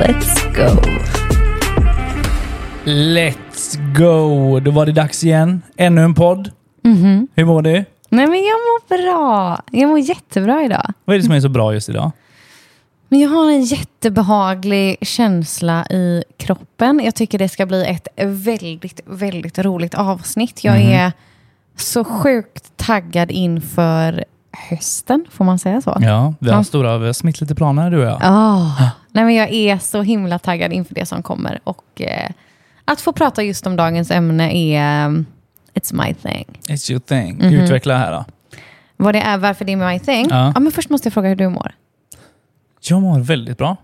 Let's go! Let's go! Då var det dags igen. Ännu en podd. Mhm. Hur mår du? Nej men jag mår bra. Jag mår jättebra idag. Vad är det som är så bra just idag? Men jag har en jättebehaglig känsla i kroppen. Jag tycker det ska bli ett väldigt, väldigt roligt avsnitt. Jag Mhm. är så sjukt taggad inför hösten, får man säga så? Ja, vi har Ja. stora, vi har smitt lite planer du och jag. Ah. Nej, men jag är så himla taggad inför det som kommer. Och eh, att få prata just om dagens ämne är um, It's my thing. It's your thing. Mhm. Utveckla här då. Vad det är, varför det är my thing? Ja. Ja. men först måste jag fråga hur du mår. Jag mår väldigt bra.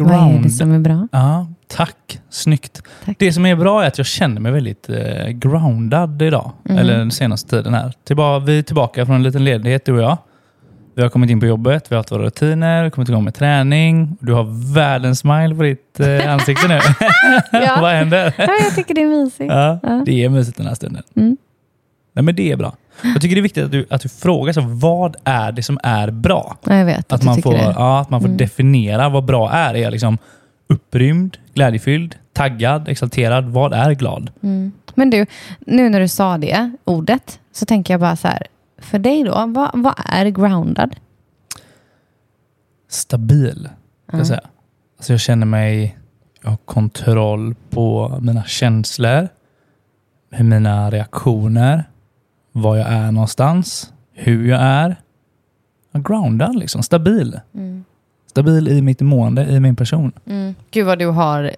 Mhm. Vad är Ground. det som är bra? Ja, tack. Snyggt. Tack. Det som är bra är att jag känner mig väldigt eh, groundad idag. Mm. Eller den senaste tiden här. Tillba vi är tillbaka från en liten ledighet du och jag. Vi har kommit in på jobbet, vi har haft våra rutiner, vi har kommit igång med träning. Du har världens smile på ditt eh, ansikte nu. Vad händer? Ja, jag tycker det är mysigt. Ja, Ja. det är mysigt den här stunden. Mm. Nej, men det är bra. Jag tycker det är viktigt att du, att du frågar så, vad är det som är bra? Ja, jag vet att, man får, det. ja, att man får Mm. definiera vad bra är. Är jag liksom upprymd, glädjefylld, taggad, exalterad? Vad är glad? Mm. Men du, nu när du sa det ordet så tänker jag bara så här. För dig då, vad, vad är groundad? Stabil, ska jag säga. Alltså jag känner mig, jag har kontroll på mina känslor, hur mina reaktioner, var jag är någonstans, hur jag är. Groundad liksom, stabil. Mm. Stabil i mitt mående, i min person. Mm. Gud vad du har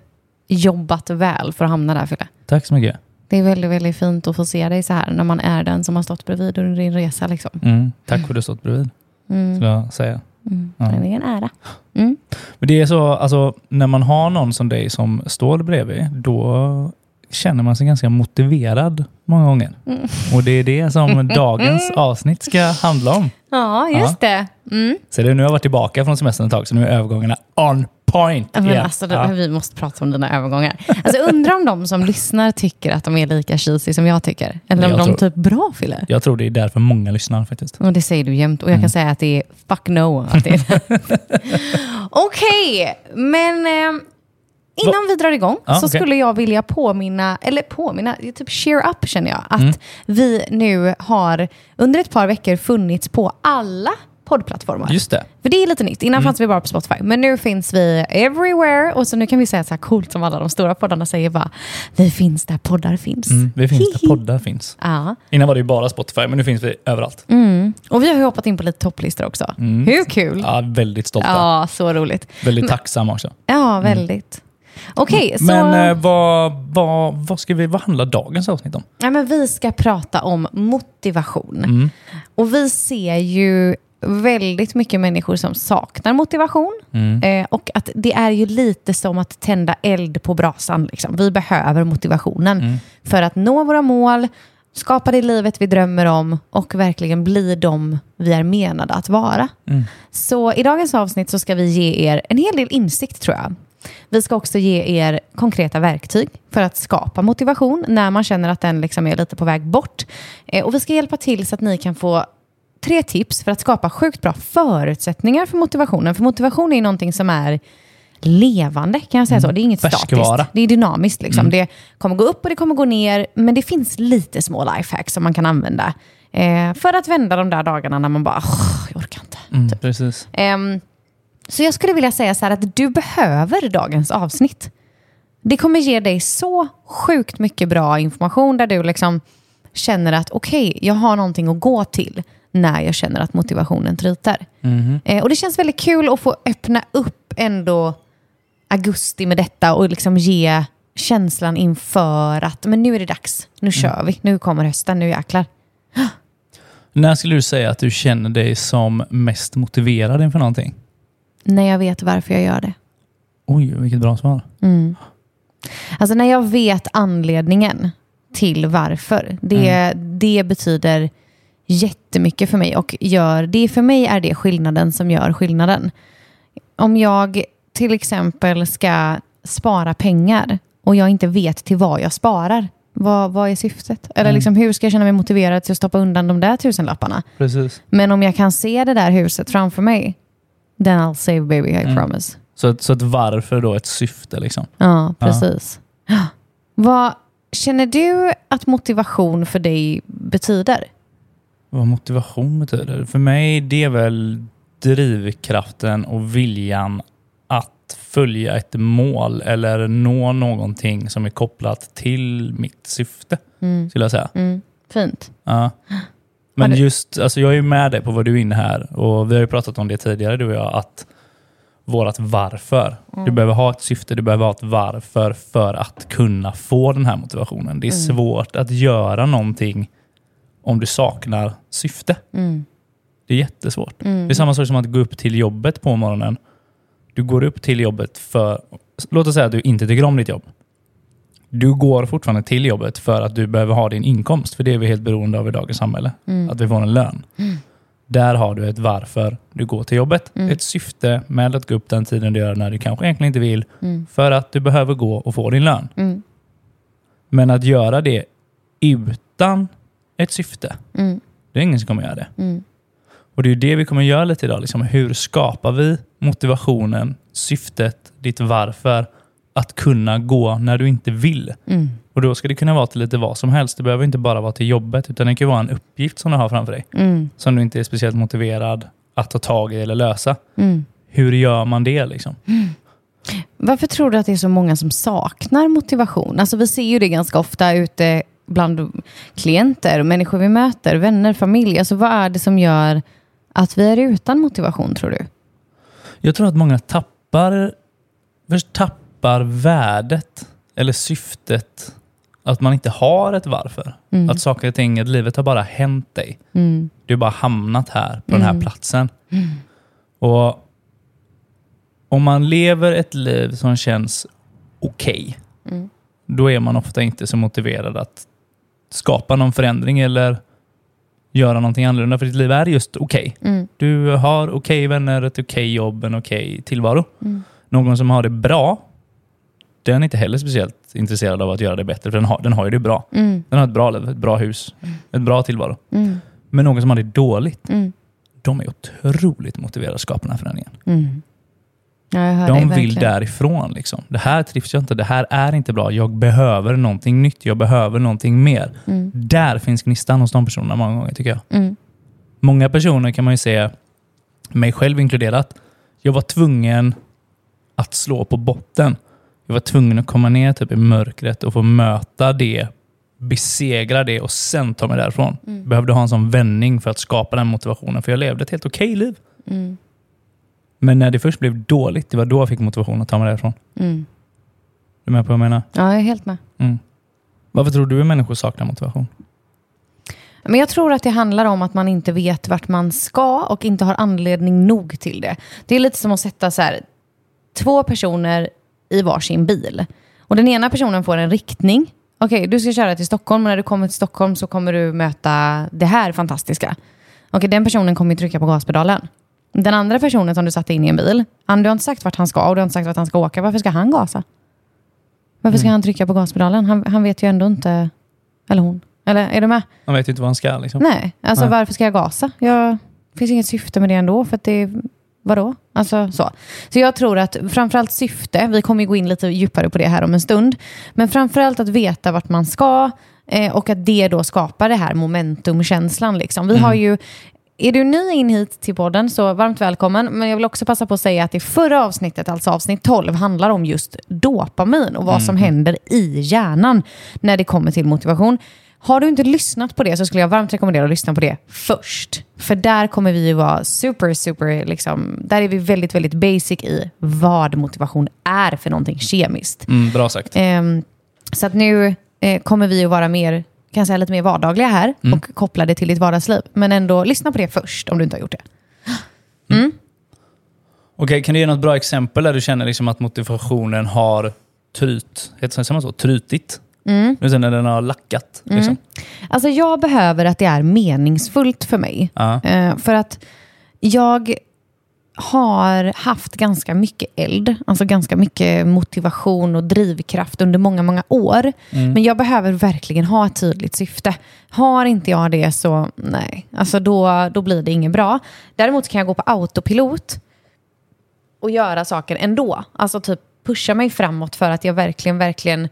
jobbat väl för att hamna där Fille. Tack så mycket. Det är väldigt, väldigt fint att få se dig så här när man är den som har stått bredvid under din resa. Liksom. Mm. Tack för att du har stått bredvid, Mm. skulle jag säga. Mm. Ja. Det är en ära. Mm. Men det är så, alltså, när man har någon som dig som står bredvid, då känner man sig ganska motiverad många gånger. Mm. Och det är det som dagens avsnitt ska handla om. Ja, just det. Mm. Så det, nu har jag varit tillbaka från semestern ett tag, så nu är övergångarna on point. Ja, Men igen. alltså, Ja. Vi måste prata om dina övergångar. Alltså, undrar om de som lyssnar tycker att de är lika cheesy som jag tycker. Eller om de tror- typ bra Fille. Jag tror det är därför många lyssnar faktiskt. Och det säger du jämt. Och jag Mm. kan säga att det är fuck no. Okej, men eh, innan vi drar igång Ja, så okej. skulle jag vilja påminna, eller påminna, typ cheer up känner jag, att Mm. vi nu har under ett par veckor funnits på alla poddplattformar. Just det. För det är lite nytt. Innan Mm. fanns vi bara på Spotify. Men nu finns vi everywhere. Och så nu kan vi säga så här coolt som alla de stora poddarna säger bara. Vi finns där poddar finns. Mm, vi finns där Hihi. poddar finns. Ja. Innan var det ju bara Spotify, men nu finns vi överallt. Mm. Och vi har ju hoppat in på lite topplistor också. Mm. Hur kul? Ja, väldigt stolta. Ja, så roligt. Väldigt tacksamma också. Ja, väldigt. Okej, så Mm. Men eh, vad, vad, vad, ska vi, vad handlar dagens avsnitt om? ja, men vi ska prata om motivation. Mm. Och vi ser ju väldigt mycket människor som saknar motivation. Mm. Eh, och att det är ju lite som att tända eld på brasan. Liksom. Vi behöver motivationen Mm. för att nå våra mål, skapa det livet vi drömmer om och verkligen bli de vi är menade att vara. Mm. Så i dagens avsnitt så ska vi ge er en hel del insikt tror jag. Vi ska också ge er konkreta verktyg för att skapa motivation när man känner att den liksom är lite på väg bort. Eh, och vi ska hjälpa till så att ni kan få tre tips för att skapa sjukt bra förutsättningar för motivationen. För motivation är någonting som är levande, kan jag säga så. Det är inget Färskvara. statiskt. Det är dynamiskt. Liksom. Det kommer gå upp och det kommer gå ner, men det finns lite små lifehacks som man kan använda eh, för att vända de där dagarna när man bara, "Åh, jag orkar inte. Mm, precis. Så jag skulle vilja säga så här att du behöver dagens avsnitt. Det kommer ge dig så sjukt mycket bra information där du liksom känner att okej, jag har någonting att gå till när jag känner att motivationen tryter. Mhm. Eh, och det känns väldigt kul att få öppna upp ändå augusti med detta och liksom ge känslan inför att men nu är det dags, nu kör vi, nu kommer hösten, nu jäklar. När skulle du säga att du känner dig som mest motiverad inför någonting? När jag vet varför jag gör det. Oj, vilket bra svar. Mm. Alltså när jag vet anledningen till varför. Det, det betyder jättemycket för mig. Och gör, det för mig är det skillnaden som gör skillnaden. Om jag till exempel ska spara pengar och jag inte vet till vad jag sparar. Vad, vad är syftet? Eller Mm. liksom, hur ska jag känna mig motiverad till att stoppa undan de där tusenlapparna? Precis. Men om jag kan se det där huset framför mig, then I'll save baby, I Mm. promise. Så, så att varför då ett syfte liksom? Ja, precis. Vad känner du att motivation för dig betyder? Vad motivation betyder? För mig det är väl drivkraften och viljan att följa ett mål eller nå någonting som är kopplat till mitt syfte, Mm. skulle jag säga. Mm. Fint. Ja. Men du- just, alltså jag är ju med dig på vad du är inne här och vi har ju pratat om det tidigare du och jag, att vårat varför. Du behöver ha ett syfte, du behöver ha ett varför för att kunna få den här motivationen. Det är svårt att göra någonting om du saknar syfte. Mm. Det är jättesvårt. Det är samma sak som att gå upp till jobbet på morgonen. Du går upp till jobbet för, låt oss säga att du inte tycker om ditt jobb. Du går fortfarande till jobbet för att du behöver ha din inkomst, för det är vi helt beroende av i dagens samhälle. Att vi får en lön. Där har du ett varför du går till jobbet. Ett syfte med att gå upp den tiden du gör när du kanske egentligen inte vill, för att du behöver gå och få din lön. Mm. Men att göra det utan ett syfte, Mm. det är ingen som kommer göra det. Mm. Och det är det vi kommer göra lite idag. Liksom, hur skapar vi motivationen, syftet, ditt varför att kunna gå när du inte vill? Mm. Och då ska det kunna vara till lite vad som helst. Det behöver inte bara vara till jobbet, utan det kan vara en uppgift som du har framför dig. Mm. Som du inte är speciellt motiverad att ta tag i eller lösa. Mm. Hur gör man det? Liksom? Varför tror du att det är så många som saknar motivation? Alltså vi ser ju det ganska ofta ute bland klienter, människor vi möter, vänner, familj. Alltså vad är det som gör att vi är utan motivation tror du? Jag tror att många tappar, först tappar värdet eller syftet att man inte har ett varför. Mm. Att saker och ting, att livet har bara hänt dig. Mm. Du har bara hamnat här på den här Mm. platsen. Och om man lever ett liv som känns okej, Mm. då är man ofta inte så motiverad att skapa någon förändring eller göra någonting annorlunda. För ditt liv är just okej. Mm. Du har okej vänner, ett okej jobb, en okej tillvaro. Mm. Någon som har det bra, den är inte heller speciellt intresserad av att göra det bättre, för den har, den har ju det bra. Mm. Den har ett bra liv, ett bra hus, ett bra tillvaro. Mm. Men någon som har det dåligt, Mm. de är otroligt motiverade att skapa den här förändringen. Mm. Ja, De dig vill därifrån. Liksom. Det här trivs jag inte, det här är inte bra, jag behöver någonting nytt, jag behöver någonting mer. Mm. Där finns gnistan hos de personerna många gånger tycker jag. Mm. Många personer kan man ju se, mig själv inkluderat, jag var tvungen att slå på botten. Jag var tvungen att komma ner typ i mörkret och få möta det, besegra det och sen ta mig därifrån. Mm. Behövde ha en sån vändning för att skapa den motivationen, för jag levde ett helt okej liv. Mm. Men när det först blev dåligt, det var då jag fick motivation att ta mig därifrån. Mm. Du är med på vad jag menar? Ja, jag är helt med. Mm. Varför tror du att människor saknar motivation? Men jag tror att det handlar om att man inte vet vart man ska och inte har anledning nog till det. Det är lite som att sätta så här, två personer i varsin bil. Och den ena personen får en riktning. Okej, du ska köra till Stockholm och när du kommer till Stockholm så kommer du möta det här fantastiska. Okej, den personen kommer ju trycka på gaspedalen. Den andra personen som du satte in i en bil, han, du har inte sagt vart han ska och du har inte sagt vart han ska åka. Varför ska han gasa? Varför ska Mm. han trycka på gaspedalen? Han, han vet ju ändå inte, eller hon. Eller är du med? Man vet ju inte vad han ska. Liksom. Nej, alltså Nej. varför ska jag gasa? Jag, det finns inget syfte med det ändå. För det, vadå? Alltså, så. så jag tror att framförallt syfte, vi kommer ju gå in lite djupare på det här om en stund, men framförallt att veta vart man ska eh, och att det då skapar det här momentumkänslan. Liksom. Vi Mm. har ju är du ny in hit till podden så varmt välkommen. Men jag vill också passa på att säga att i förra avsnittet, alltså avsnitt 12, handlar om just dopamin och vad som händer i hjärnan när det kommer till motivation. Har du inte lyssnat på det så skulle jag varmt rekommendera att lyssna på det först. För där kommer vi ju vara super, super, liksom, där är vi väldigt, väldigt basic i vad motivation är för någonting kemiskt. Mm, bra sagt. Ehm, så att nu eh, kommer vi att vara mer, kan säga, lite mer vardagliga här Mm. och koppla det till ditt vardagsliv. Men ändå lyssna på det först om du inte har gjort det. Mm. Okej, kan du ge något bra exempel där du känner liksom att motivationen har tryt, heter det så? Trutit? Mm. Men sen när den har lackat. Liksom. Alltså jag behöver att det är meningsfullt för mig. Eh, för att jag har haft ganska mycket eld, alltså ganska mycket motivation och drivkraft under många, många år. Men jag behöver verkligen ha ett tydligt syfte. Har inte jag det så nej, alltså då, då blir det inget bra. Däremot kan jag gå på autopilot och göra saker ändå. Alltså typ pusha mig framåt för att jag verkligen, verkligen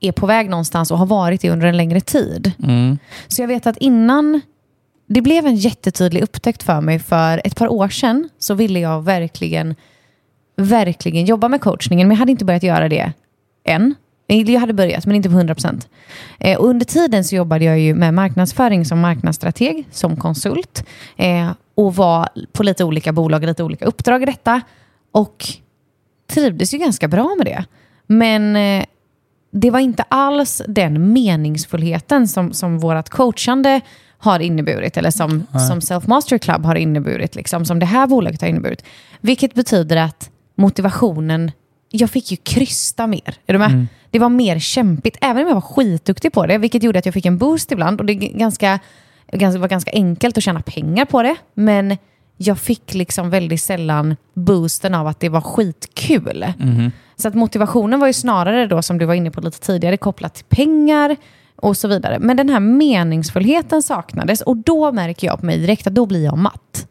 är på väg någonstans och har varit det under en längre tid. Mm. Så jag vet att innan det blev en jättetydlig upptäckt för mig för ett par år sedan så ville jag verkligen, verkligen jobba med coachningen men jag hade inte börjat göra det än. Jag hade börjat men inte på 100%. Eh, och under tiden så jobbade jag ju med marknadsföring som marknadsstrateg, som konsult eh, och var på lite olika bolag och lite olika uppdrag i detta. Och trivdes ju ganska bra med det. Men eh, det var inte alls den meningsfullheten som, som vårt coachande har inneburit, eller som, som Self Mastery Club har inneburit, liksom, som det här bolaget har inneburit. Vilket betyder att motivationen, jag fick ju krysta mer. Är du med? Det var mer kämpigt, även om jag var skitduktig på det, vilket gjorde att jag fick en boost ibland. Och det ganska, ganska, var ganska enkelt att tjäna pengar på det, men jag fick liksom väldigt sällan boosten av att det var skitkul. Så att motivationen var ju snarare då, som du var inne på lite tidigare, kopplat till pengar och så vidare. Men den här meningsfullheten saknades och då märker jag på mig direkt att då blir jag matt.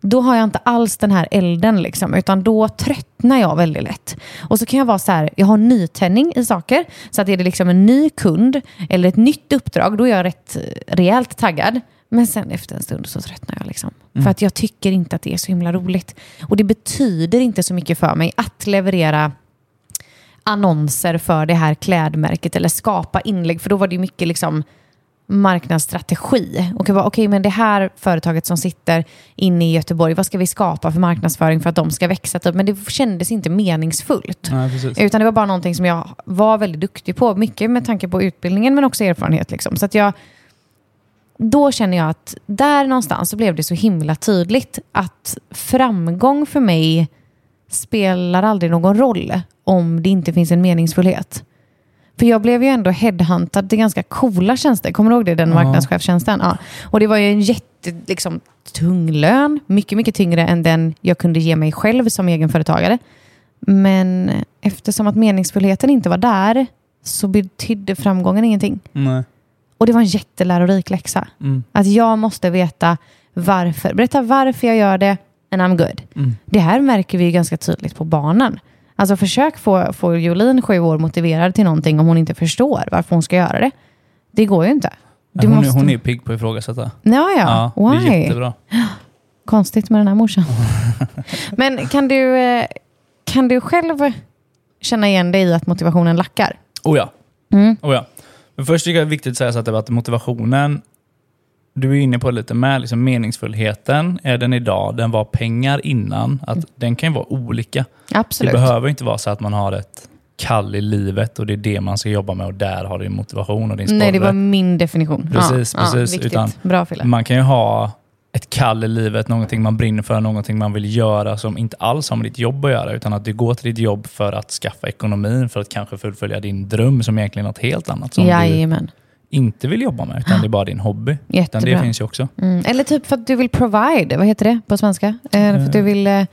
Då har jag inte alls den här elden, liksom, utan då tröttnar jag väldigt lätt. Och så kan jag vara så här, jag har nytändning i saker. Så att är det liksom en ny kund eller ett nytt uppdrag, då är jag rätt eh, rejält taggad. Men sen efter en stund så tröttnar jag. Liksom. För att jag tycker inte att det är så himla roligt. Och det betyder inte så mycket för mig att leverera annonser för det här klädmärket eller skapa inlägg. För då var det mycket liksom marknadsstrategi. Och jag bara, okej, men det här företaget som sitter inne i Göteborg, vad ska vi skapa för marknadsföring för att de ska växa? Typ? Men det kändes inte meningsfullt. Nej. Utan det var bara någonting som jag var väldigt duktig på. Mycket med tanke på utbildningen men också erfarenhet. Liksom. Så att jag, då känner jag att där någonstans så blev det så himla tydligt att framgång för mig spelar aldrig någon roll om det inte finns en meningsfullhet. För jag blev ju ändå headhuntad till ganska coola tjänster. Kommer du ihåg det? Den Ja. marknadschefstjänsten. Ja. Och det var ju en jätte, liksom, tung lön. Mycket, mycket tyngre än den jag kunde ge mig själv som egenföretagare. Men eftersom att meningsfullheten inte var där så betydde framgången ingenting. Nej. Och det var en jättelärorik läxa. Mm. Att jag måste veta varför. Berätta varför jag gör det and I'm good. Mm. Det här märker vi ju ganska tydligt på barnen. Alltså försök få, få Jolin, sju år, motiverad till någonting om hon inte förstår varför hon ska göra det. Det går ju inte. Du hon, måste... hon är pigg på att ifrågasätta. Ja, ja. det är Why? jättebra. Konstigt med den här morsan. Men kan du, eh, kan du själv känna igen dig i att motivationen lackar? Oh ja. Mm. Oh ja. Men först tycker jag det är viktigt att säga så att, motivationen, du är inne på det lite med, liksom meningsfullheten är den idag, den var pengar innan. Att Den kan ju vara olika. Absolut. Det behöver inte vara så att man har ett kall i livet och det är det man ska jobba med och där har du motivation och din sporre. Nej, det var min definition. Precis, ja, precis. Ja. Utan- Bra Fille. Man kan ju ha ett kall i livet, någonting man brinner för, någonting man vill göra som inte alls har med ditt jobb att göra, utan att du går till ditt jobb för att skaffa ekonomin, för att kanske fullfölja din dröm som egentligen är något helt annat som du Jajamän. inte vill jobba med, utan det är bara din hobby. Utan det finns ju också. Mm. Eller typ för att du vill provide, vad heter det på svenska? Eh, för att du vill, eh,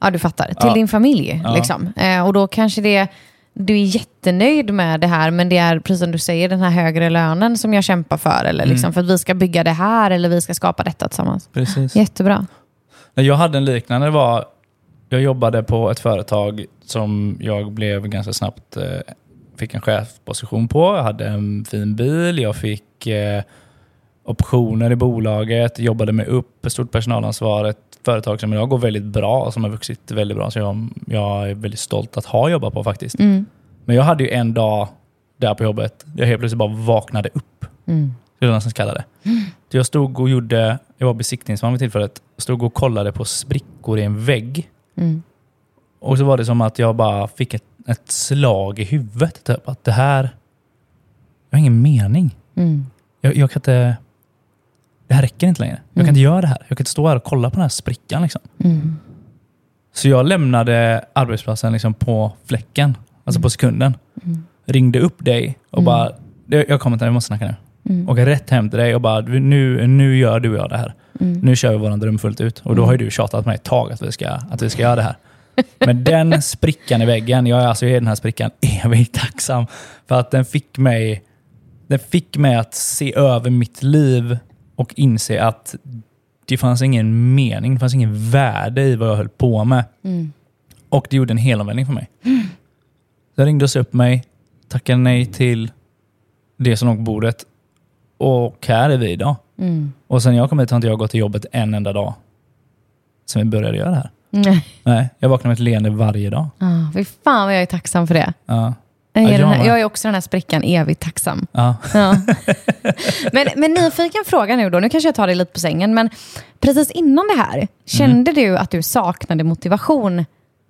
ja du fattar, till Ja. din familj. Ja. Liksom. Eh, och då kanske det, du är jättenöjd med det här, men det är precis som du säger, den här högre lönen som jag kämpar för. Eller liksom, Mm. för att vi ska bygga det här, eller vi ska skapa detta tillsammans. Precis. Jättebra. Jag hade en liknande, det var, jag jobbade på ett företag som jag blev ganska snabbt, eh, fick en chefsposition på. Jag hade en fin bil, jag fick eh, optioner i bolaget, jobbade mig upp, stort personalansvar, ett företag som idag går väldigt bra, som har vuxit väldigt bra. Så jag, jag är väldigt stolt att ha jobbat på faktiskt. Mm. Men jag hade ju en dag där på jobbet, där jag helt plötsligt bara vaknade upp. Mm. skulle jag nästan kalla det. Jag stod och gjorde, jag var besiktningsman vid tillfället, stod och kollade på sprickor i en vägg. Mm. Och så var det som att jag bara fick ett, ett slag i huvudet. Typ, att det här, jag har ingen mening. Mm. Jag, jag kan inte, det här räcker inte längre. Jag kan Mm. inte göra det här. Jag kan inte stå här och kolla på den här sprickan. Liksom. Mm. Så jag lämnade arbetsplatsen liksom på fläcken, alltså på sekunden. Ringde upp dig och bara, "Jag- jag kommer inte, vi måste snacka nu. Åker rätt hem till dig och bara, nu, nu gör du och jag det här. Nu kör vi våran dröm fullt ut. Och då har ju du tjatat på mig ett tag att vi ska, att vi ska göra det här. Men den sprickan i väggen, jag är alltså i den här sprickan evigt tacksam. För att den fick mig, den fick mig att se över mitt liv och inse att det fanns ingen mening, det fanns ingen värde i vad jag höll på med. Och det gjorde en helomvändning för mig. Så jag ringde och sa upp mig, tackade nej till det som låg på bordet och här är vi idag. Mm. Och sen jag kom hit har inte jag gått till jobbet en enda dag sen vi började göra det här. Nej. Nej, jag vaknar med ett leende varje dag. Ah, fy fan vad jag är tacksam för det. Ja. Jag Ja, är, jag här, jag är också den här sprickan evigt tacksam. Ja. Ja. men, men nyfiken fråga nu då, nu kanske jag tar dig lite på sängen, men precis innan det här, kände du att du saknade motivation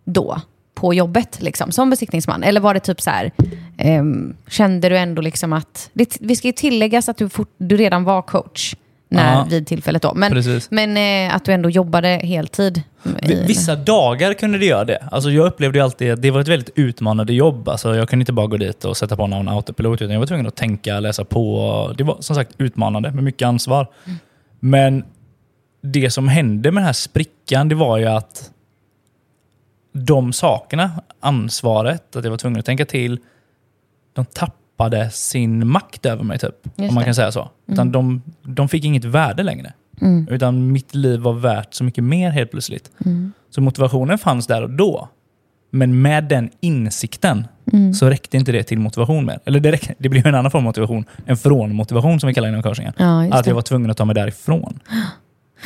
då? På jobbet, liksom, som besiktningsman? Eller var det typ så här, ehm, kände du ändå liksom att, det, vi ska ju tilläggas att du, fort, du redan var coach när, Ja. vid tillfället då, men, Precis. men eh, att du ändå jobbade heltid? V- i- Vissa dagar kunde det göra det. Alltså jag upplevde alltid att det var ett väldigt utmanande jobb. Alltså jag kunde inte bara gå dit och sätta på någon autopilot, utan jag var tvungen att tänka, läsa på. Det var som sagt utmanande med mycket ansvar. Men det som hände med den här sprickan, det var ju att de sakerna, ansvaret, att jag var tvungen att tänka till, de tappade sin makt över mig, typ. Just om man det. kan säga så. Utan de, de fick inget värde längre. Utan mitt liv var värt så mycket mer helt plötsligt. Så motivationen fanns där och då. Men med den insikten så räckte inte det till motivation mer. Eller det, räckte, det blev en annan form av motivation. En från-motivation som vi kallar det inom coachingen. Ja, Att jag var tvungen att ta mig därifrån.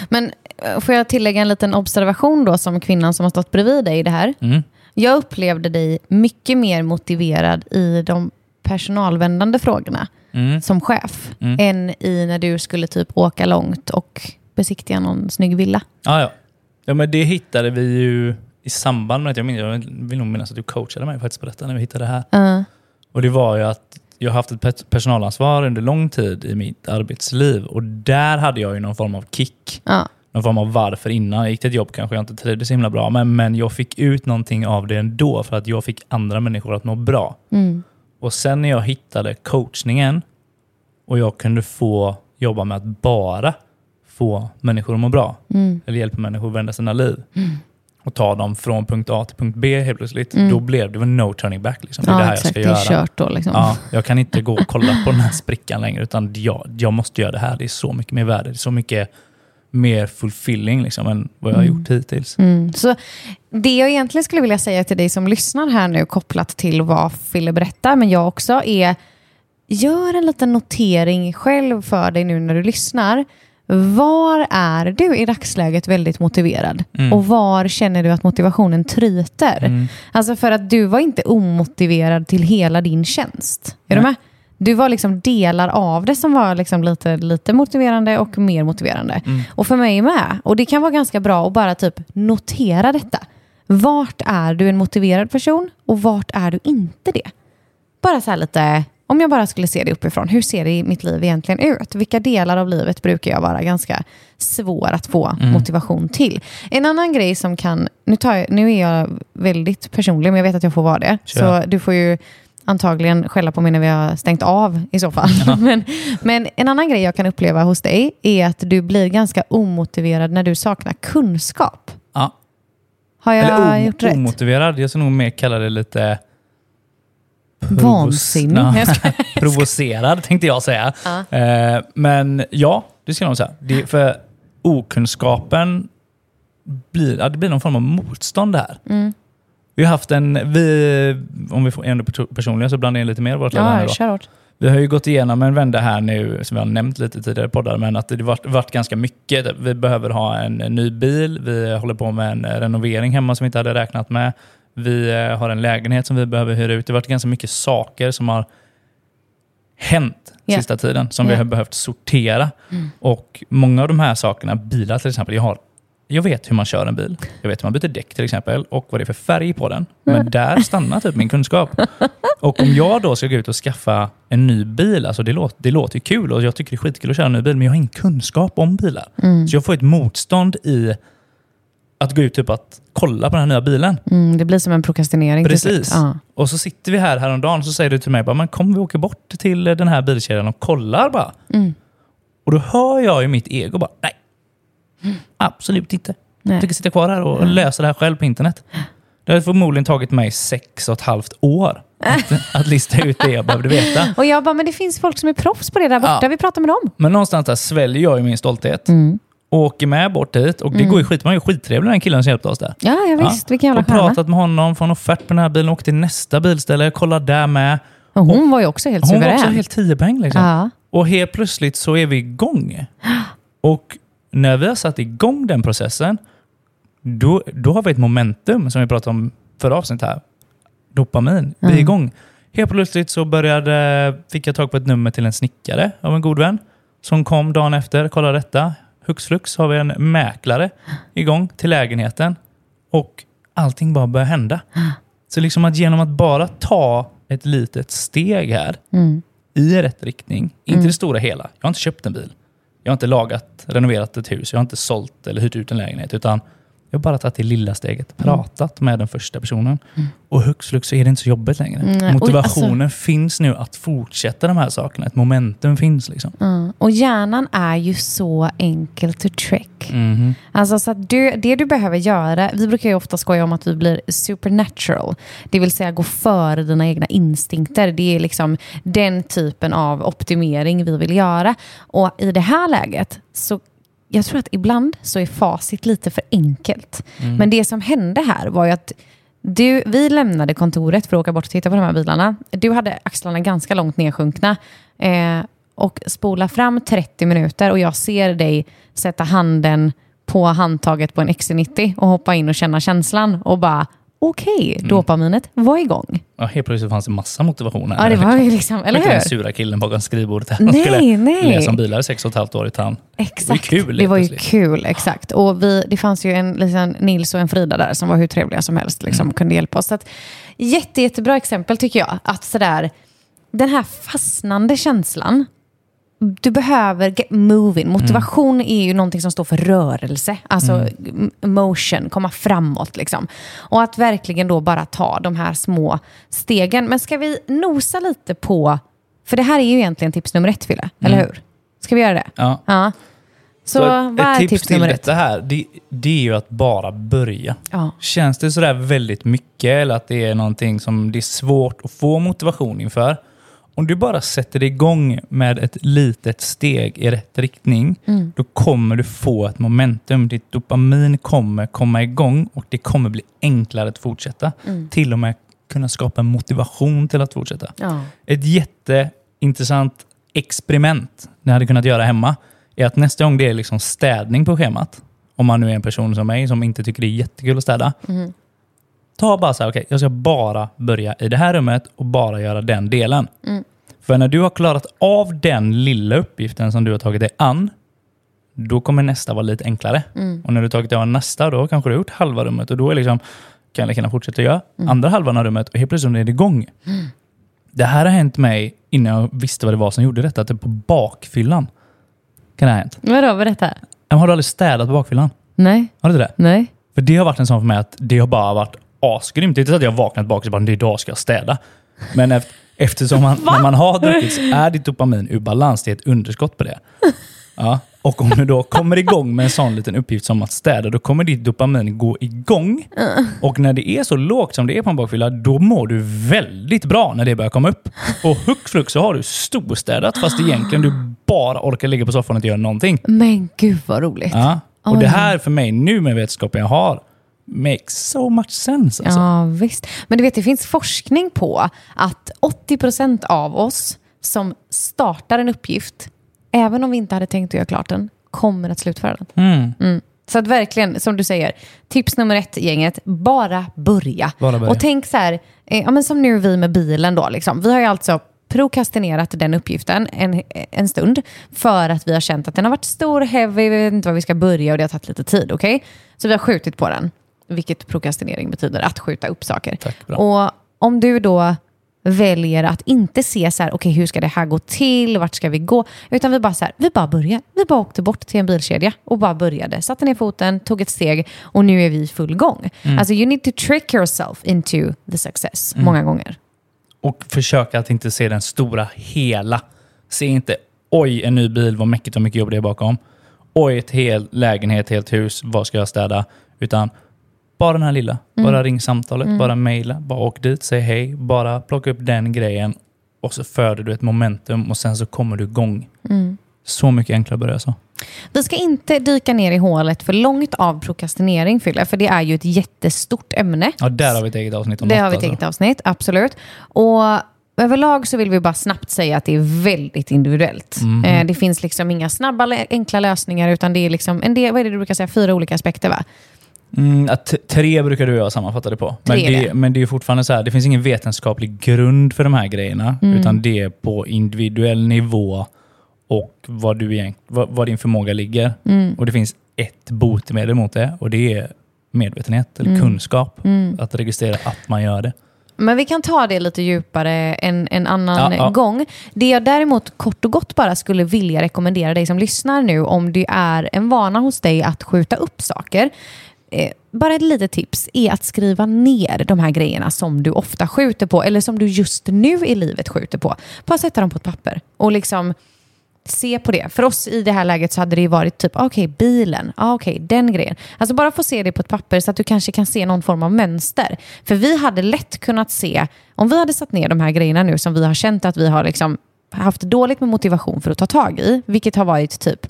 Men eh, får jag tillägga en liten observation då som kvinnan som har stått bredvid dig i det här? Mm. Jag upplevde dig mycket mer motiverad i de personalvändande frågorna Mm. som chef Mm. än i när du skulle typ åka långt och besiktiga någon snygg villa. Ja, ja. ja, men det hittade vi ju i samband med att jag, minns, jag vill nog minnas att du coachade mig faktiskt på detta när vi hittade det här. Uh, Och det var ju att jag har haft ett personalansvar under lång tid i mitt arbetsliv och där hade jag ju någon form av kick. ja. någon form av varför innan. Jag gick till ett jobb kanske jag inte trivdes så himla bra, men, men jag fick ut någonting av det ändå för att jag fick andra människor att må bra. Mm. Och sen när jag hittade coachningen och jag kunde få jobba med att bara få människor att må bra, Mm. eller hjälpa människor att vända sina liv och ta dem från punkt A till punkt B helt plötsligt, Mm. då blev det no turning back. Liksom. Det är det här jag exakt. ska Det är göra. kört då liksom. Ja, jag kan inte gå och kolla på den här sprickan längre, utan jag, jag måste göra det här. Det är så mycket mer värde, det är så mycket mer fulfilling liksom, än vad jag har gjort hittills. Mm. Så det jag egentligen skulle vilja säga till dig som lyssnar här nu kopplat till vad Fille berättar, men jag också, är gör en liten notering själv för dig nu när du lyssnar. Var är du i dagsläget väldigt motiverad? Mm. Och var känner du att motivationen tryter? Mm. Alltså för att du var inte omotiverad till hela din tjänst. Är du Nej. med? Du var liksom delar av det som var liksom lite, lite motiverande och mer motiverande. Mm. Och för mig med. Och det kan vara ganska bra att bara typ notera detta. Vart är du en motiverad person och vart är du inte det? Bara så här lite, om jag bara skulle se det uppifrån, hur ser det i mitt liv egentligen ut? Vilka delar av livet brukar jag vara ganska svår att få motivation till? En annan grej som kan, nu, tar jag, nu är jag väldigt personlig, men jag vet att jag får vara det. Kör. Så du får ju antagligen skälla på mig när vi har stängt av i så fall. men, men en annan grej jag kan uppleva hos dig är att du blir ganska omotiverad när du saknar kunskap. Ja. Har jag Eller gjort rätt? omotiverad. Jag skulle nog mer kalla det lite... Vansinnig. Ja. Provocerad tänkte jag säga. Ja. Eh, men ja, det ska jag nog säga. Det, för okunskapen blir, ja, det blir någon form av motstånd här. Mm. Vi har haft en, vi, om vi får ändå personligen så blandar jag in lite mer vårt Ja, kör. Vi har ju gått igenom en vända här nu, som vi har nämnt lite tidigare poddar, men att det varit, varit ganska mycket. Vi behöver ha en, ny bil, vi håller på med en renovering hemma som vi inte hade räknat med. Vi eh, har en lägenhet som vi behöver hyra ut. Det har varit ganska mycket saker som har hänt Ja. sista tiden, som vi Ja. har behövt sortera. Och många av de här sakerna, bilar till exempel, jag har jag vet hur man kör en bil. Jag vet hur man byter däck till exempel och vad det är för färg på den. Men där stannar typ min kunskap. Och om jag då ska gå ut och skaffa en ny bil, alltså det, låter, det låter ju kul och jag tycker det är skitkul att köra en ny bil, men jag har ingen kunskap om bilar. Så jag får ett motstånd i att gå ut typ att kolla på den här nya bilen. Mm, det blir som en prokrastinering. Precis. Ja. Och så sitter vi här häromdagen och så säger du till mig, bara, men kom vi åker bort till den här bilkedjan och kollar bara. Mm. Och då hör jag i mitt ego bara, nej. Absolut inte. Nej. Jag tänker sitta kvar här och läsa det här själv på internet. Det hade förmodligen tagit mig sex och ett halvt år att, att lista ut det jag behövde veta. Och jag bara, men det finns folk som är proffs på det där borta. Ja. Vi pratar med dem. Men någonstans där sväljer jag ju min stolthet. Mm. Och åker med bort dit. Och det går ju skit. Man är ju skittrevlig den killen som hjälpte oss där. Ja, ja visst. Vilken jävla och stjärna. pratat med honom, får en offert på den här bilen, åkt till nästa bilställe, kollar där med. Och hon var ju också helt Hon var suverän. också helt 10 poäng liksom. Ja. Och helt plötsligt så är vi igång. Och när vi har satt igång den processen, då, då har vi ett momentum som vi pratade om förra avsnittet här. Dopamin. Vi är Mm. igång. Helt plötsligt så började, fick jag tag på ett nummer till en snickare av en god vän. Som kom dagen efter, kollade detta. Hux flux har vi en mäklare igång till lägenheten. Och allting bara börjar hända. Så liksom att genom att bara ta ett litet steg här Mm. i rätt riktning, inte det stora hela. Jag har inte köpt en bil. Jag har inte lagat, renoverat ett hus. Jag har inte sålt eller hyrt ut en lägenhet. Utan jag har bara tagit det lilla steget. Pratat med den första personen. Och hux flux så är det inte så jobbigt längre. Mm, Motivationen finns nu att fortsätta de här sakerna. Ett momentum finns liksom. Mm. Och hjärnan är ju så enkel to trick. Mhm. Alltså så att du, det du behöver göra, vi brukar ju ofta skoja om att vi blir supernatural. Det vill säga gå före dina egna instinkter. Det är liksom den typen av optimering vi vill göra. Och i det här läget så jag tror att ibland så är facit lite för enkelt. Men det som hände här var ju att du, vi lämnade kontoret för att åka bort och titta på de här bilarna. Du hade axlarna ganska långt nedsjunkna. Eh, och spola fram 30 minuter och jag ser dig sätta handen på handtaget på en XC90 och hoppa in och känna känslan och bara okej, dopaminet var igång. Ja, helt plötsligt fanns det massa motivation här. Ja, det var ju liksom, eller hur? den sura killen bakom skrivbordet här. Nej, skulle nej. läsa om bilar i sex och ett halvt år i town. Exakt. Det var ju kul, Det var ju kul, exakt. Och vi, det fanns ju en liksom, Nils och en Frida där som var hur trevliga som helst, liksom, Mm. kunde hjälpa oss. Så att, jätte, jättebra exempel tycker jag. Att sådär, den här fastnande känslan, du behöver get moving. Motivation är ju någonting som står för rörelse, alltså m- motion, komma framåt. Liksom. Och att verkligen då bara ta de här små stegen. Men ska vi nosa lite på, för det här är ju egentligen tips nummer ett, Fille, eller hur? Ska vi göra det? Ja. Ja. Så, Så vad ett, är ett tips, tips, till nummer ett? detta här, det, det är ju att bara börja. Ja. Känns det sådär väldigt mycket eller att det är någonting som det är svårt att få motivation inför. Om du bara sätter igång med ett litet steg i rätt riktning, Mm. då kommer du få ett momentum. Ditt dopamin kommer komma igång och det kommer bli enklare att fortsätta. Mm. Till och med kunna skapa en motivation till att fortsätta. Ja. Ett jätteintressant experiment ni hade kunnat göra hemma är att nästa gång det är liksom städning på schemat, om man nu är en person som mig som inte tycker det är jättekul att städa, Mm. Ta bara så här, okej, jag ska bara börja i det här rummet och bara göra den delen. Mm. För när du har klarat av den lilla uppgiften som du har tagit dig an, då kommer nästa vara lite enklare. Mm. Och när du tagit dig an nästa, då kanske du har gjort halva rummet och då är liksom, kan jag lika gärna fortsätta göra Mm. andra halvan av rummet och helt plötsligt är det igång. Det här har hänt mig innan jag visste vad det var som gjorde detta, är på bakfyllan. Kan det ha hänt? Vadå, berätta. Har du aldrig städat på bakfyllan? Nej, Har du inte det? nej. För det har varit en sån för mig att det har bara varit asgrymt. Det är inte så att jag vaknat bak och bara, idag ska jag städa. Men eft- eftersom man, när man har druckit så är ditt dopamin ur balans. Det är ett underskott på det. Ja. Och om du då kommer igång med en sån liten uppgift som att städa, då kommer ditt dopamin gå igång. Och när det är så lågt som det är på en bakfylla, då mår du väldigt bra när det börjar komma upp. Och hux flux så har du storstädat fast egentligen du bara orkar ligga på soffan och inte göra någonting. Men gud vad roligt. Ja. Och det här för mig nu med vetskapen jag har makes so much sense. Alltså. Ja, visst. Men du vet, det finns forskning på att 80% av oss som startar en uppgift, även om vi inte hade tänkt att göra klart den, kommer att slutföra den. Mm. Mm. Så att verkligen, som du säger, tips nummer ett gänget, bara börja. Bara börja. Och tänk så här, eh, ja, men som nu vi med bilen då, liksom. vi har ju alltså prokrastinerat den uppgiften en, en stund för att vi har känt att den har varit stor, heavy, vi vet inte var vi ska börja och det har tagit lite tid. okej? Så vi har skjutit på den, vilket prokrastinering betyder, att skjuta upp saker. Tack. Och om du då väljer att inte se så här, okej hur ska det här gå till, vart ska vi gå? Utan vi bara så här, vi bara börjar. Vi bara åkte bort till en bilkedja och bara började. Satte ner foten, tog ett steg och nu är vi i full gång. Alltså you need to trick yourself into the success många gånger. Och försöka att inte se den stora hela. Se inte, oj en ny bil, vad mäckigt och mycket jobb det är bakom. Oj, ett hel lägenhet, helt hus, vad ska jag städa? Utan bara den här lilla. Bara ring samtalet, bara mejla, bara åk dit, säg hej, bara plocka upp den grejen och så föder du ett momentum och sen så kommer du igång. Så mycket enklare att börja så. Vi ska inte dyka ner i hålet för långt av prokrastinering, Fylle, för det är ju ett jättestort ämne. Ja, där har vi ett eget avsnitt om Det något, har vi ett alltså. eget avsnitt, absolut. Och överlag så vill vi bara snabbt säga att det är väldigt individuellt. Eh, det finns liksom inga snabba, enkla lösningar, utan det är liksom en del, vad är det du brukar säga, fyra olika aspekter va? Mm, att tre brukar du och jag sammanfatta det på. Men det, men det är fortfarande så här, det finns ingen vetenskaplig grund för de här grejerna. Mm. Utan det är på individuell nivå och vad, du vad, vad din förmåga ligger. Mm. Och det finns ett botemedel mot det och det är medvetenhet Mm. eller kunskap. Att registrera att man gör det. Men vi kan ta det lite djupare en, en annan Ja, ja. gång. Det jag däremot kort och gott bara skulle vilja rekommendera dig som lyssnar nu, om det är en vana hos dig att skjuta upp saker, eh, bara ett litet tips är att skriva ner de här grejerna som du ofta skjuter på, eller som du just nu i livet skjuter på. Bara sätta dem på ett papper och liksom se på det. För oss i det här läget så hade det ju varit typ, okej, okej, bilen, ah, okej, den grejen. Alltså bara få se det på ett papper så att du kanske kan se någon form av mönster. För vi hade lätt kunnat se, om vi hade satt ner de här grejerna nu som vi har känt att vi har liksom haft dåligt med motivation för att ta tag i, vilket har varit typ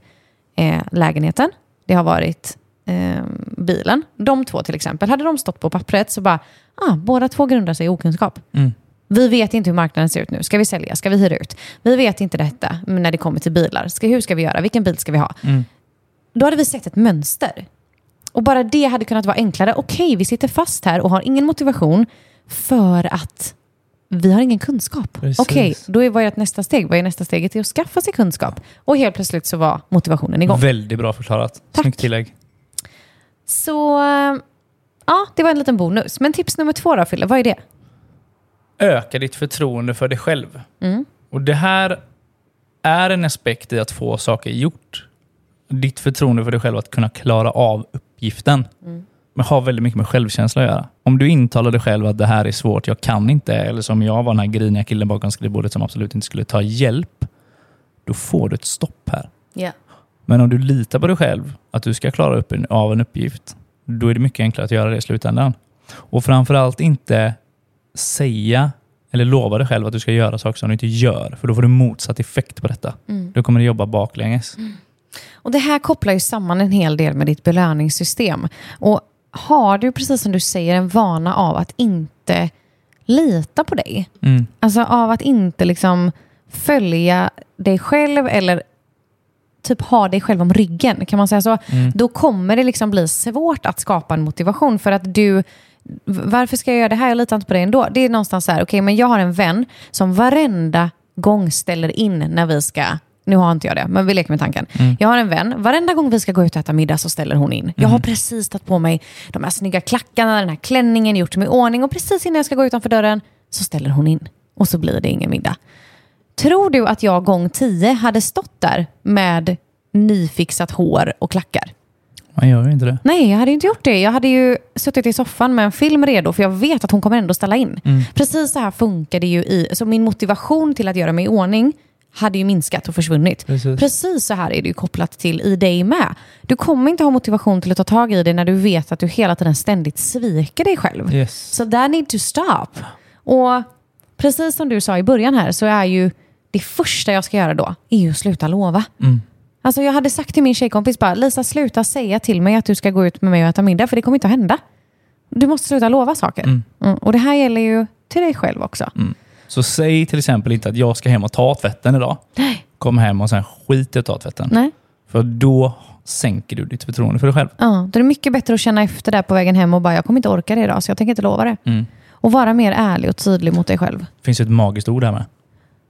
eh, lägenheten, det har varit eh, bilen. De två till exempel, hade de stått på pappret så bara, ah, båda två grundar sig i okunskap. Mm. Vi vet inte hur marknaden ser ut nu. Ska vi sälja? Ska vi hyra ut? Vi vet inte detta när det kommer till bilar. Ska, hur ska vi göra? Vilken bil ska vi ha? Mm. Då hade vi sett ett mönster. Och bara det hade kunnat vara enklare. Okej, vi sitter fast här och har ingen motivation för att vi har ingen kunskap. Precis. Okej, då är vad är nästa steg? Vad är nästa steget till att skaffa sig kunskap? Och helt plötsligt så var motivationen igång. Väldigt bra förklarat. Tack. Snyggt tillägg. Så ja, det var en liten bonus. Men tips nummer två då, Fille, vad är det? Öka ditt förtroende för dig själv. Mm. Och Det här är en aspekt i att få saker gjort. Ditt förtroende för dig själv att kunna klara av uppgiften. Men har väldigt mycket med självkänsla att göra. Om du intalar dig själv att det här är svårt, jag kan inte, eller som jag var den här griniga killen bakom skrivbordet som absolut inte skulle ta hjälp, då får du ett stopp här. Ja. Men om du litar på dig själv, att du ska klara upp en, av en uppgift, då är det mycket enklare att göra det i slutändan. Och framförallt inte säga eller lova dig själv att du ska göra saker som du inte gör, för då får du motsatt effekt på detta. Då kommer du jobba baklänges. Och det här kopplar ju samman en hel del med ditt belöningssystem. Och har du, precis som du säger, en vana av att inte lita på dig, Mm. alltså av att inte liksom följa dig själv eller typ ha dig själv om ryggen, kan man säga så? Då kommer det liksom bli svårt att skapa en motivation för att du varför ska jag göra det här? Jag litar inte på dig ändå. Det är någonstans så här, okej, men jag har en vän som varenda gång ställer in när vi ska nu har inte jag det, men vi leker med tanken. Jag har en vän, varenda gång vi ska gå ut och äta middag så ställer hon in. Jag har precis tagit på mig de här snygga klackarna, den här klänningen, gjort mig i ordning och precis innan jag ska gå utanför dörren så ställer hon in. Och så blir det ingen middag. Tror du att jag gång tio hade stått där med nyfixat hår och klackar? Man gör ju inte det. Nej, jag hade inte gjort det. Jag hade ju suttit i soffan med en film redo för jag vet att hon kommer ändå ställa in. Precis så här funkar det ju i... Så min motivation till att göra mig i ordning hade ju minskat och försvunnit. Precis. Precis så här är det ju kopplat till i dig med. Du kommer inte ha motivation till att ta tag i det när du vet att du hela tiden ständigt sviker dig själv. Yes. Så that need to stop. Och precis som du sa i början här så är ju det första jag ska göra då är ju att sluta lova. Mm. Alltså jag hade sagt till min tjejkompis bara, Lisa sluta säga till mig att du ska gå ut med mig och äta middag för det kommer inte att hända. Du måste sluta lova saker. Mm. Mm. Och det här gäller ju till dig själv också. Så säg till exempel inte att jag ska hem och ta tvätten idag. Nej. Kom hem och sen skit i att ta tvätten. Nej. För då sänker du ditt förtroende för dig själv. Ja, då är det mycket bättre att känna efter där på vägen hem och bara, jag kommer inte orka det idag så jag tänker inte lova det. Mm. Och vara mer ärlig och tydlig mot dig själv. Det finns ju ett magiskt ord här med.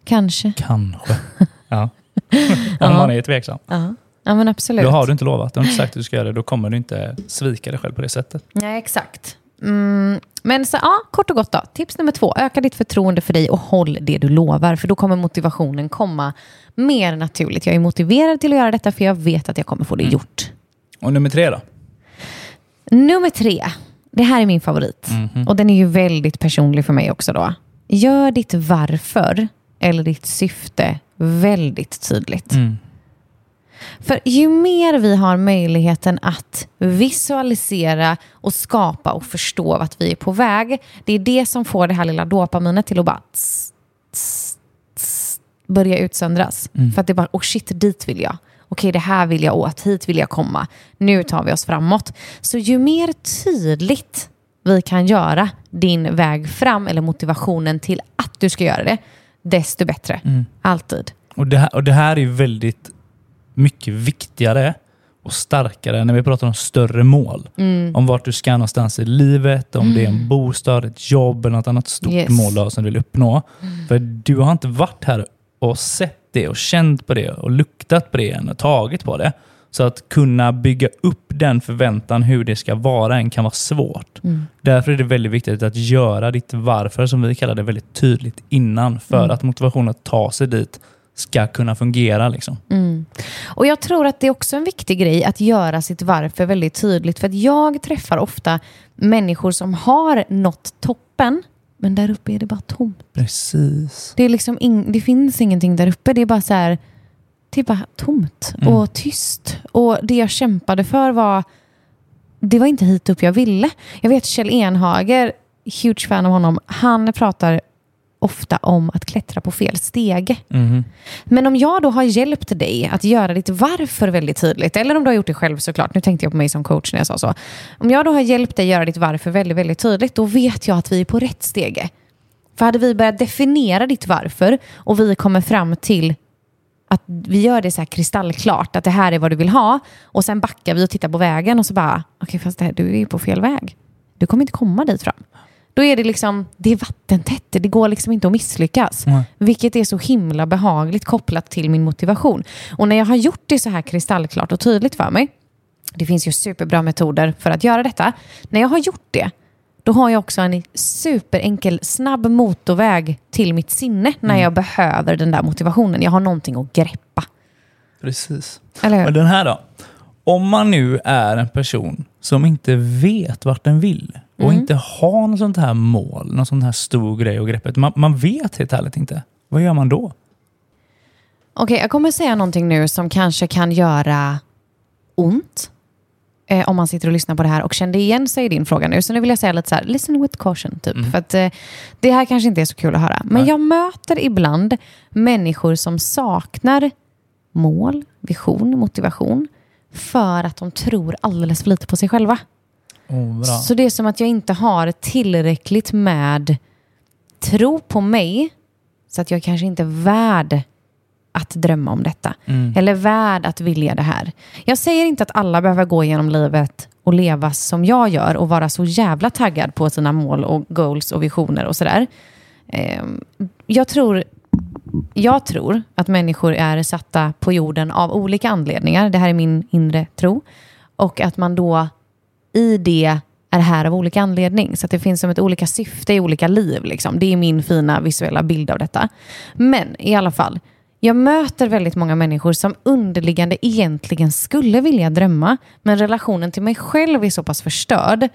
Kanske. Kanske. Ja. Om Ja. man är tveksam. Ja, ja men absolut. Då har du inte lovat, du har inte sagt att du ska göra det, då kommer du inte svika dig själv på det sättet. Nej, exakt. Mm, men så, ja, kort och gott då. Tips nummer två, öka ditt förtroende för dig och håll det du lovar. För då kommer motivationen komma mer naturligt. Jag är motiverad till att göra detta för jag vet att jag kommer få det gjort. Och nummer tre då? Nummer tre, det här är min favorit. Och den är ju väldigt personlig för mig också då. Gör ditt varför eller ditt syfte väldigt tydligt. Mm. För ju mer vi har möjligheten att visualisera och skapa och förstå vart vi är på väg, det är det som får det här lilla dopaminet till att bara tss, tss, tss, börja utsöndras. För att det är bara, oh shit, dit vill jag. Okej, det här vill jag åt, hit vill jag komma. Nu tar vi oss framåt. Så ju mer tydligt vi kan göra din väg fram eller motivationen till att du ska göra det, desto bättre. Alltid. Och det, här, och det här är väldigt mycket viktigare och starkare när vi pratar om större mål. Mm. Om vart du ska någonstans i livet, om det är en bostad, ett jobb eller något annat stort Yes. mål som du vill uppnå. För du har inte varit här och sett det och känt på det och luktat på det än och tagit på det. Så att kunna bygga upp den förväntan hur det ska vara än kan vara svårt. Därför är det väldigt viktigt att göra ditt varför, som vi kallar det, väldigt tydligt innan. För att motivationen att ta sig dit ska kunna fungera. Liksom. Och jag tror att det är också en viktig grej att göra sitt varför väldigt tydligt. För att jag träffar ofta människor som har nått toppen, men där uppe är det bara tomt. Precis. Det, är liksom ing- det finns ingenting där uppe. Det är bara så här, det är bara tomt och tyst. Och det jag kämpade för var, det var inte hit upp jag ville. Jag vet Kjell Enhager, huge fan av honom, han pratar ofta om att klättra på fel stege. Mhm. Men om jag då har hjälpt dig att göra ditt varför väldigt tydligt, eller om du har gjort det själv såklart, nu tänkte jag på mig som coach när jag sa så. Om jag då har hjälpt dig göra ditt varför väldigt, väldigt tydligt, då vet jag att vi är på rätt stege. För hade vi börjat definiera ditt varför och vi kommer fram till att vi gör det så här kristallklart, att det här är vad du vill ha, och sen backar vi och tittar på vägen och så bara, okej fast det här, du är ju på fel väg. Du kommer inte komma dit fram. Då är det liksom, det är vattentätt, det går liksom inte att misslyckas. Nej. Vilket är så himla behagligt kopplat till min motivation. Och när jag har gjort det så här kristallklart och tydligt för mig, det finns ju superbra metoder för att göra detta. När jag har gjort det, då har jag också en superenkel, snabb motorväg till mitt sinne när jag behöver den där motivationen. Jag har någonting att greppa. Precis. Eller? Men den här då? Om man nu är en person som inte vet vart den vill och Mm. inte har något sånt här mål, någon sån här stor grej och greppet. Man, man vet helt ärligt inte. Vad gör man då? Okej, jag kommer säga någonting nu som kanske kan göra ont. Eh, om man sitter och lyssnar på det här och kände igen sig i din fråga nu. Så nu vill jag säga lite så här, listen with caution typ. För att eh, det här kanske inte är så kul att höra. Men Nej. jag möter ibland människor som saknar mål, vision, motivation. För att de tror alldeles för lite på sig själva. Oh. Så det är som att jag inte har tillräckligt med tro på mig så att jag kanske inte är värd att drömma om detta. Eller värd att vilja det här. Jag säger inte att alla behöver gå genom livet och leva som jag gör och vara så jävla taggad på sina mål och goals och visioner och sådär. Ehm, Jag tror, jag tror att människor är satta på jorden av olika anledningar. Det här är min inre tro. Och att man då i det är här av olika anledning. Så att det finns som ett olika syfte i olika liv. Liksom. Det är min fina visuella bild av detta. Men i alla fall, jag möter väldigt många människor som underliggande egentligen skulle vilja drömma, men relationen till mig själv är så pass förstörd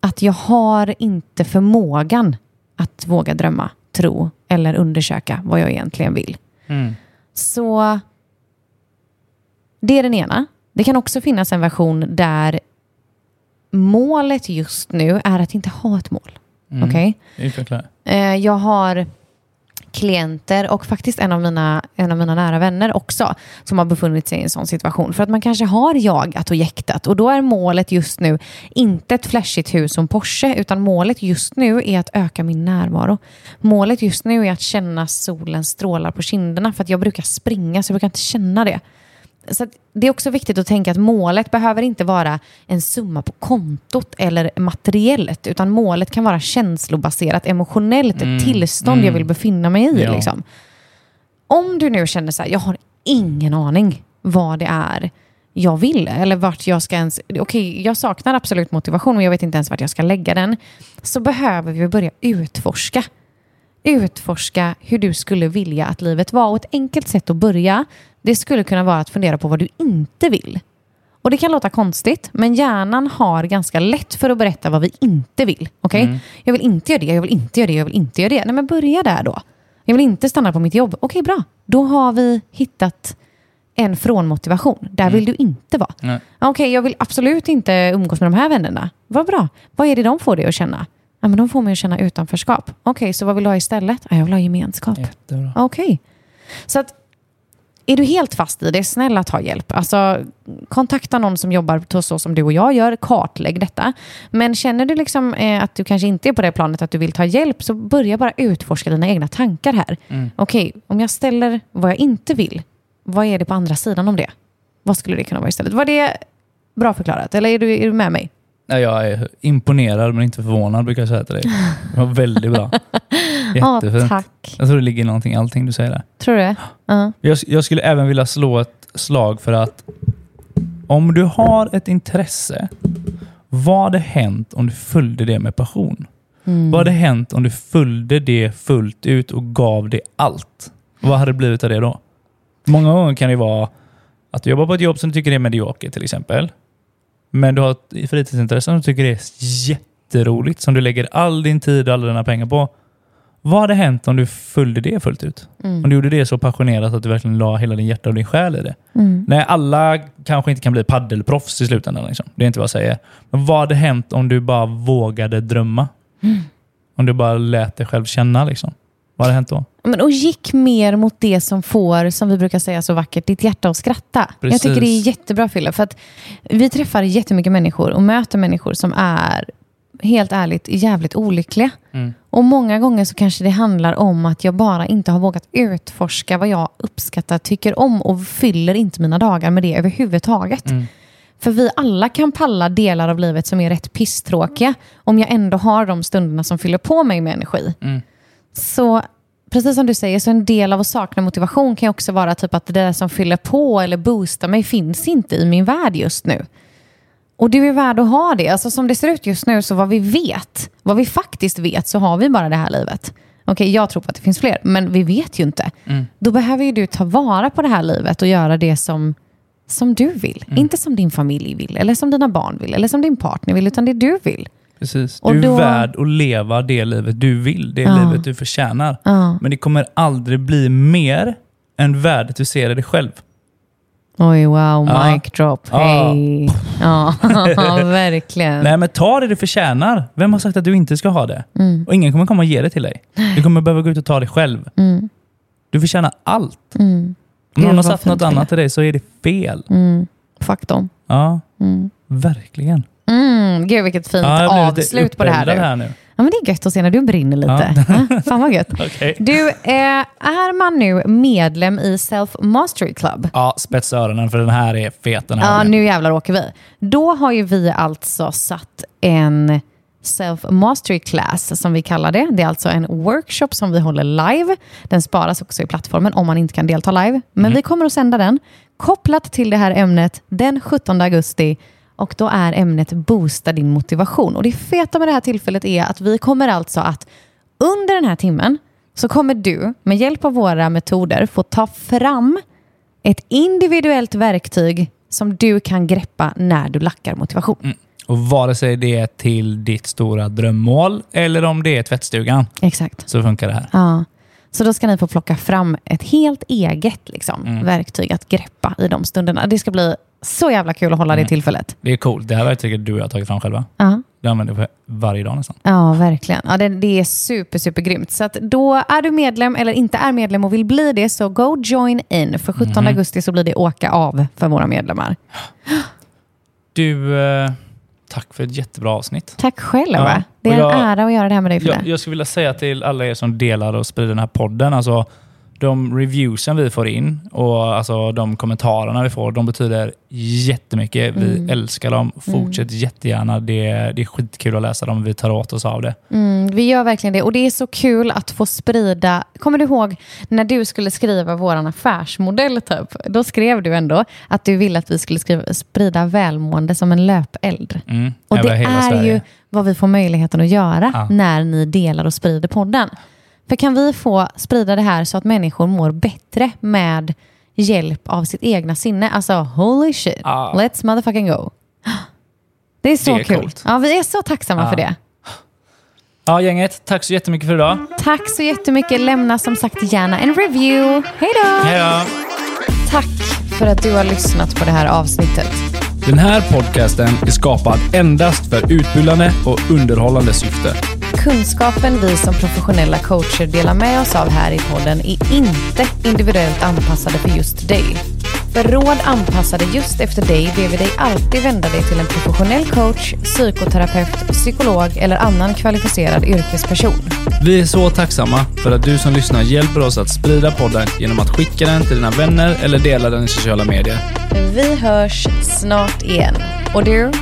att jag har inte förmågan att våga drömma, tro eller undersöka vad jag egentligen vill. Mm. Så det är den ena. Det kan också finnas en version där målet just nu är att inte ha ett mål. Mm. Okej? Utveckla. Eh, jag har klienter och faktiskt en av, mina, en av mina nära vänner också som har befunnit sig i en sån situation. För att man kanske har jagat och jäktat och då är målet just nu inte ett flashigt hus som Porsche utan målet just nu är att öka min närvaro. Målet just nu är att känna solens strålar på kinderna för att jag brukar springa så jag brukar inte känna det. Så det är också viktigt att tänka att målet behöver inte vara en summa på kontot eller materiellt, utan målet kan vara känslobaserat, emotionellt, ett tillstånd jag vill befinna mig i. Ja. Liksom. Om du nu känner så här, jag har ingen aning vad det är jag vill eller vart jag ska ens... Okej, jag saknar absolut motivation men jag vet inte ens vart jag ska lägga den. Så behöver vi börja utforska. Utforska hur du skulle vilja att livet var. Och ett enkelt sätt att börja, det skulle kunna vara att fundera på vad du inte vill. Och det kan låta konstigt, men hjärnan har ganska lätt för att berätta vad vi inte vill. Okej? Mm. Jag vill inte göra det, jag vill inte göra det, jag vill inte göra det. Nej, men börja där då. Jag vill inte stanna på mitt jobb. Okej, bra. Då har vi hittat en frånmotivation. Där vill du inte vara. Okej, jag vill absolut inte umgås med de här vännerna. Vad bra. Vad är det de får dig att känna? Ja, men de får mig att känna utanförskap. Okej, så vad vill du ha istället? Ja, jag vill ha gemenskap. Okej. Så att, är du helt fast i det, snälla ta hjälp. Alltså, kontakta någon som jobbar på så som du och jag gör. Kartlägg detta. Men känner du liksom, eh, att du kanske inte är på det planet att du vill ta hjälp, så börja bara utforska dina egna tankar här. Mm. Okej, om jag ställer vad jag inte vill, vad är det på andra sidan om det? Vad skulle det kunna vara istället? Var det bra förklarat? Eller är du, är du med mig? Jag är imponerad men inte förvånad brukar jag säga till dig. Det var väldigt bra. Jättefint. tack. Jag tror det ligger någonting i allting du säger där. Tror du det? Ja. Jag, jag skulle även vilja slå ett slag för att om du har ett intresse, vad hade hänt om du följde det med passion? Mm. Vad hade hänt om du följde det fullt ut och gav det allt? Vad hade det blivit av det då? Många gånger kan det vara att du jobbar på ett jobb som du tycker är mediokert till exempel. Men du har ett fritidsintresse som du tycker är jätteroligt, som du lägger all din tid och alla dina pengar på. Vad hade hänt om du följde det fullt ut? Mm. Om du gjorde det så passionerat att du verkligen la hela din hjärta och din själ i det. Mm. Nej, alla kanske inte kan bli paddelproffs i slutändan. Liksom. Det är inte vad jag säger. Men vad hade hänt om du bara vågade drömma? Mm. Om du bara lät dig själv känna. Liksom. Vad hade hänt då? Men, och gick mer mot det som får, som vi brukar säga så vackert, ditt hjärta att skratta. Jag Precis. tycker det är jättebra Fille, för att vi träffar jättemycket människor och möter människor som är, helt ärligt, jävligt olyckliga. Mm. Och många gånger så kanske det handlar om att jag bara inte har vågat utforska vad jag uppskattar, tycker om och fyller inte mina dagar med det överhuvudtaget. Mm. För vi alla kan palla delar av livet som är rätt pisstråkiga om jag ändå har de stunderna som fyller på mig med energi. Mm. Så precis som du säger, så en del av att sakna motivation kan också vara typ att det där som fyller på eller boostar mig finns inte i min värld just nu. Och du är värd att ha det. Alltså som det ser ut just nu, så vad vi vet, vad vi faktiskt vet, så har vi bara det här livet. Okej, jag tror på att det finns fler, men vi vet ju inte. Mm. Då behöver ju du ta vara på det här livet och göra det som, som du vill. Mm. Inte som din familj vill, eller som dina barn vill, eller som din partner vill, utan det du vill. Precis. Du är då- värd att leva det livet du vill. Det Ja. livet du förtjänar. Ja. Men det kommer aldrig bli mer än värdet du ser i dig själv. Oj, wow, Ja. mic drop. Ja. Hej. Ja, verkligen. Nej, men ta det du förtjänar. Vem har sagt att du inte ska ha det? Mm. Och ingen kommer komma och ge det till dig. Du kommer behöva gå ut och ta det själv. Mm. Du förtjänar allt. Mm. Om någon har fint, något Fille. annat till dig så är det fel. Mm. Fuck dem. Ja, Mm. verkligen. Mm. Gud, vilket fint Ja, avslut på det här nu. här nu. Ja, men det är gött att se när du brinner lite. Ja. Fan vad gött. Okej. Du, eh, är man nu medlem i Self Mastery Club? Ja, spetsa öronen för den här är fet den här Ja, nu jävlar åker vi. Då har ju vi alltså satt en Self Mastery Class som vi kallar det. Det är alltså en workshop som vi håller live. Den sparas också i plattformen om man inte kan delta live. Men vi kommer att sända den kopplat till det här ämnet den 17 augusti. Och då är ämnet Boosta din motivation. Och det feta med det här tillfället är att vi kommer alltså att under den här timmen så kommer du med hjälp av våra metoder få ta fram ett individuellt verktyg som du kan greppa när du lackar motivation. Mm. Och vare sig det är till ditt stora drömmål eller om det är tvättstugan Exakt. så funkar det här. Ja. Så då ska ni få plocka fram ett helt eget liksom, verktyg att greppa i de stunderna. Det ska bli så jävla kul att hålla det tillfället. Det är coolt. Det här verktyget du och jag har tagit fram själva. Ja. Det använder vi varje dag nästan. Ja, verkligen. Ja, det, det är super, super grymt. Så då är du medlem eller inte är medlem och vill bli det, så go join in. För 17 augusti så blir det åka av för våra medlemmar. Du, eh, tack för ett jättebra avsnitt. Tack själv. Ja? Det är en jag- ära att göra det här med dig. Jag, jag skulle vilja säga till alla er som delar och sprider den här podden, alltså de reviewsen vi får in och alltså de kommentarerna vi får, de betyder jättemycket. Vi Mm. älskar dem. Fortsätt jättegärna. Det, det är skitkul att läsa dem. Vi tar åt oss av det. Mm, vi gör verkligen det. Och det är så kul att få sprida... Kommer du ihåg när du skulle skriva vår affärsmodell? Typ? Då skrev du ändå att du ville att vi skulle skriva, sprida välmående som en löpeld. Mm, Och det är Sverige. ju vad vi får möjligheten att göra Ja. när ni delar och sprider podden. För kan vi få sprida det här så att människor mår bättre med hjälp av sitt egna sinne? Alltså, holy shit. Ja. Let's motherfucking go. Det är så Det är kul. coolt. Ja, vi är så tacksamma Ja. för det. Ja, gänget. Tack så jättemycket för idag. Tack så jättemycket. Lämna som sagt gärna en review. Hej då! Hej då! Tack för att du har lyssnat på det här avsnittet. Den här podcasten är skapad endast för utbildande och underhållande syfte. Kunskapen vi som professionella coacher delar med oss av här i podden är inte individuellt anpassade för just dig. För råd anpassade just efter dig ber vi dig alltid vända dig till en professionell coach, psykoterapeut, psykolog eller annan kvalificerad yrkesperson. Vi är så tacksamma för att du som lyssnar hjälper oss att sprida podden genom att skicka den till dina vänner eller dela den i sociala medier. Vi hörs snart igen. Och du?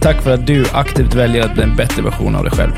Tack för att du aktivt väljer att bli en bättre version av dig själv.